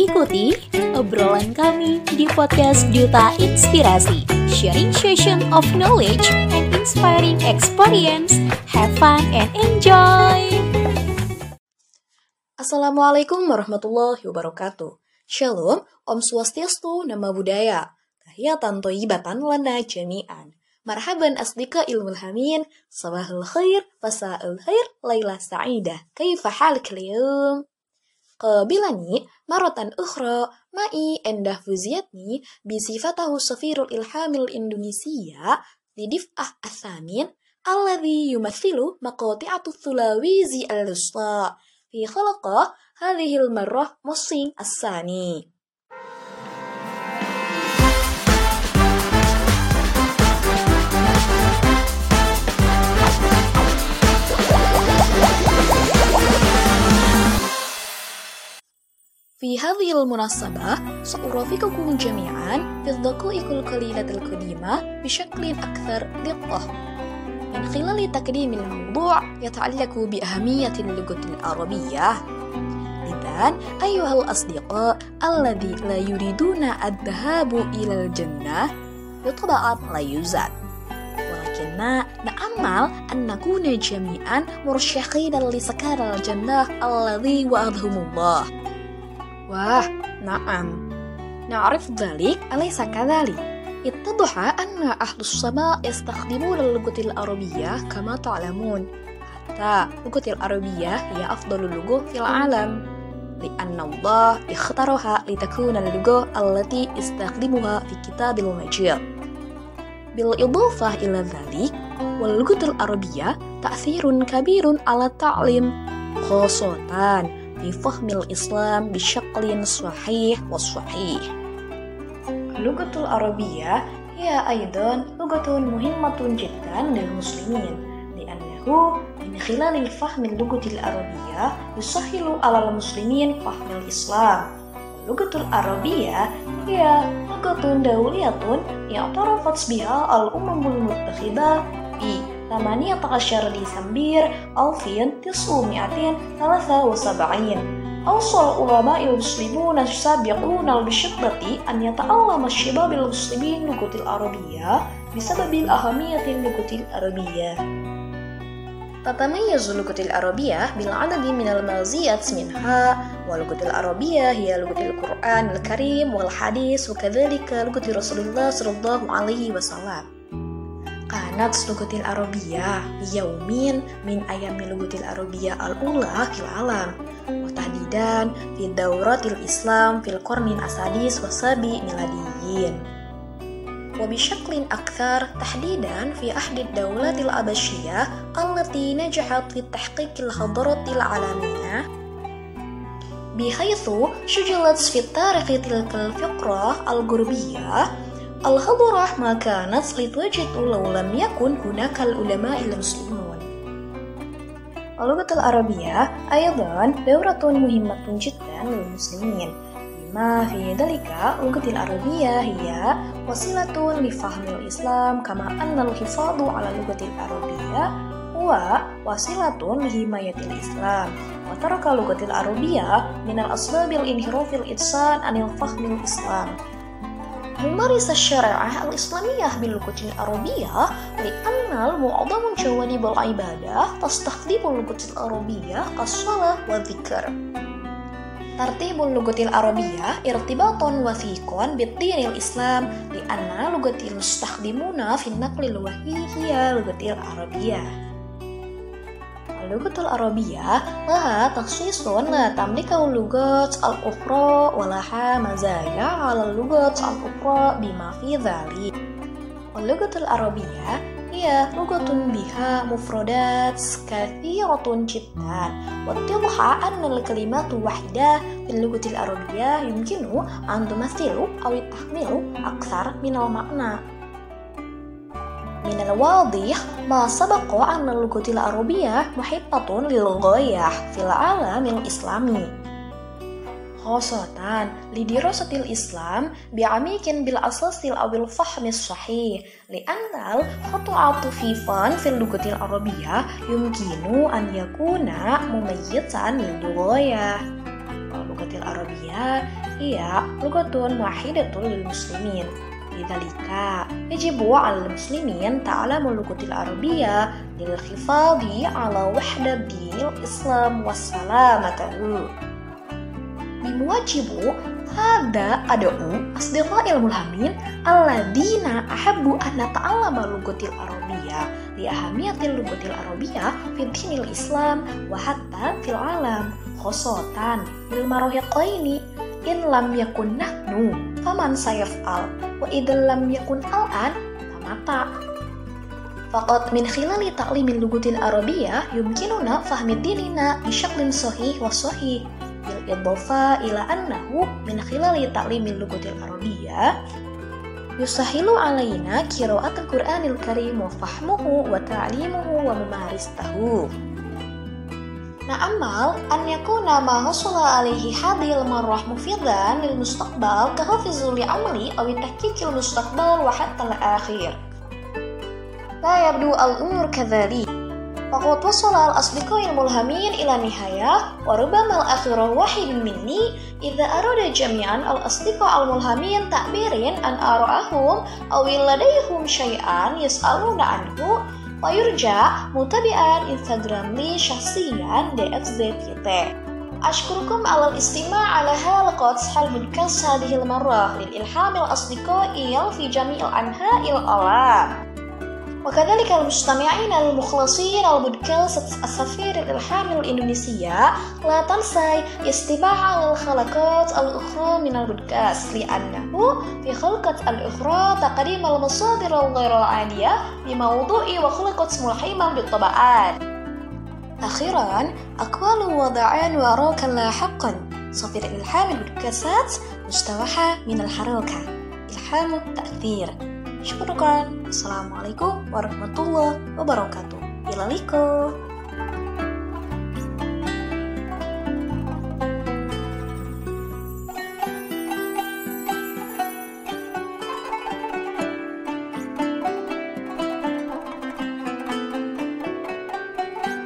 Ikuti obrolan kami di podcast Duta Inspirasi, sharing session of knowledge and inspiring experience. Have fun and enjoy! Assalamualaikum warahmatullahi wabarakatuh. Shalom, Om Swastiastu, Nama Budaya. Tahiyatan toyibatan lana jami'an. Marhaban asdika ilmul hamin. Sabahul khair, fasa'ul khair, layla sa'idah. Kaifa halik liyum? qabilani marotan ukhra ma'i endah fuziyatni bisifatahu safirul ilhamil Indonesia lidif'ah athamin alladhi yumathilu maqati'atu thulawizi al-wusta fi khalaqa hadhil marrah musing As في هذه المناسبة سأرافقكم جميعا في الدقائق القليلة القديمة بشكل أكثر دقة من خلال تقديم الموضوع يتعلق بأهمية اللغة العربية إذا أيها الأصدقاء الذي لا يريدون الذهاب إلى الجنة بالطبع لا يوجد ولكننا نأمل أن نكون جميعا مرشحين لسكن الجنة الذي وعدهم الله Wah, na'am. نعرف ذلك أليس كذلك؟ اتضح أن أهل السماء يستخدمون اللغة العربية كما تعلمون حتى اللغة العربية هي أفضل اللغة في العالم لأن الله اختارها لتكون اللغة التي يستخدمها في كتاب المجيد بالإضافة إلى ذلك واللغة العربية تأثير كبير على التعليم خاصة في فهم الإسلام بشكل صحيح وصحيح اللغة العربية هي أيضا لغة مهمة جدا للمسلمين لأنه من خلال فهم اللغة العربية يسهل على المسلمين فهم الإسلام اللغة العربية هي لغة دولية اعترفت بها الأمم المتحدة في 18 ديسمبر 1973 أوصى العلماء المسلمون السابقون بشدة أن يتعلم الشباب المسلمين اللغة العربية بسبب أهمية اللغة العربية تتميز اللغة العربية بالعدد من المزيات منها واللغة العربية هي لغة القرآن الكريم والحديث وكذلك لغة رسول الله صلى الله عليه وسلم كانت لغة العربية يوم من أيام اللغة العربية الأولى في العالم وتحديدا في دورة الإسلام في القرن السادس والسابع ميلاديين وبشكل أكثر تحديدا في أحد الدولات الأبشية التي نجحت في تحقيق الحضارة العالمية بحيث سجلت في التاريخ تلك الفقرة الغربية الحضارة ما كانت لتوجد لو لم يكن هناك العلماء المسلمون اللغة العربية أيضا دورة مهمة جدا للمسلمين بما في ذلك اللغة العربية هي وسيلة لفهم الإسلام كما أن الحفاظ على اللغة العربية هو وسيلة لحماية الإسلام وترك اللغة العربية من الأسباب الانحراف الإنسان عن الفهم الإسلام ممارس الشريعة الإسلامية باللغة العربية لأن معظم جوانب العبادة تستخدم اللغة العربية كالصلاة والذكر ترتيب اللغة العربية ارتباط وثيق بالدين الإسلام لأن اللغة المستخدمون في النقل الوحي هي اللغة العربية اللغة العربية لها تخصيص لا تملك اللغات الأخرى ولها مزايا على اللغات الأخرى بما في ذلك اللغة العربية هي لغة بها مفردات كثيرة جدا واتضح أن الكلمات الواحدة في اللغة العربية يمكن أن تمثل أو تحمل أكثر من المعنى من الواضح ما سبق أن اللغة العربية محبة للغاية في العالم الإسلامي خاصة لدراسة الإسلام بعميق بالأساس أو الفهم الصحيح لأن الخطأ في فن في اللغة العربية يمكن أن يكون مميزا للغاية اللغة lugatil Arabiyah hiya lugatun wahidatun lil muslimin لذلك يجب على المسلمين تعلم اللغة العربية للحفاظ على وحدة دين الإسلام وسلامته بمواجب هذا أدعو أصدقائي الملهمين الذين أحبوا أن نتعلم اللغة العربية لأهمية اللغة العربية في دين الإسلام وحتى في العالم خاصة للمراهقين إن لم يكن نحن faman sayaf'al wa idzal lam yakun al'an tamata Fakat min khilali ta'limin lugutin arabiya yumkinuna fahmi dinina isyaklin sahih wa sahih bil idhafa ila annahu min khilali ta'limin lugutin arabiya yusahilu alaina al-Quranil Karim wa fahmuhu wa ta'limuhu wa memaristahu. نأمل أن يكون ما حصل عليه هذه المرة مفيدا للمستقبل كحافز لعملي أو التحقيق المستقبل وحتى الآخر لا يبدو الأمور كذلك فقد وصل الأصدقاء الملهمين إلى نهاية وربما الآخر واحد مني إذا أراد جميعا الأصدقاء الملهمين تعبير عن آرائهم أو لديهم شيئا يسألون عنه ويرجى متابعة انستغرام لي شخصيا DFZYT أشكركم على الاستماع على حلقات البودكاست هذه المرة للإلهام الأصدقاء في جميع أنحاء العالم وكذلك المستمعين المخلصين البودكاست السفير الإلهام الإندونيسية لا تنسى استماع للحلقات الأخرى من البودكاست لأنه في خلقة الأخرى تقديم المصادر الغير العادية بموضوع وخلقة ملحمة بالطبعات أخيرا أقوال وضعان وأراك لاحقا سفير إلهام البودكاستات مستوحى من الحركة. إلهام التأثير Syukurkan. Assalamualaikum warahmatullahi wabarakatuh. Ilaliko.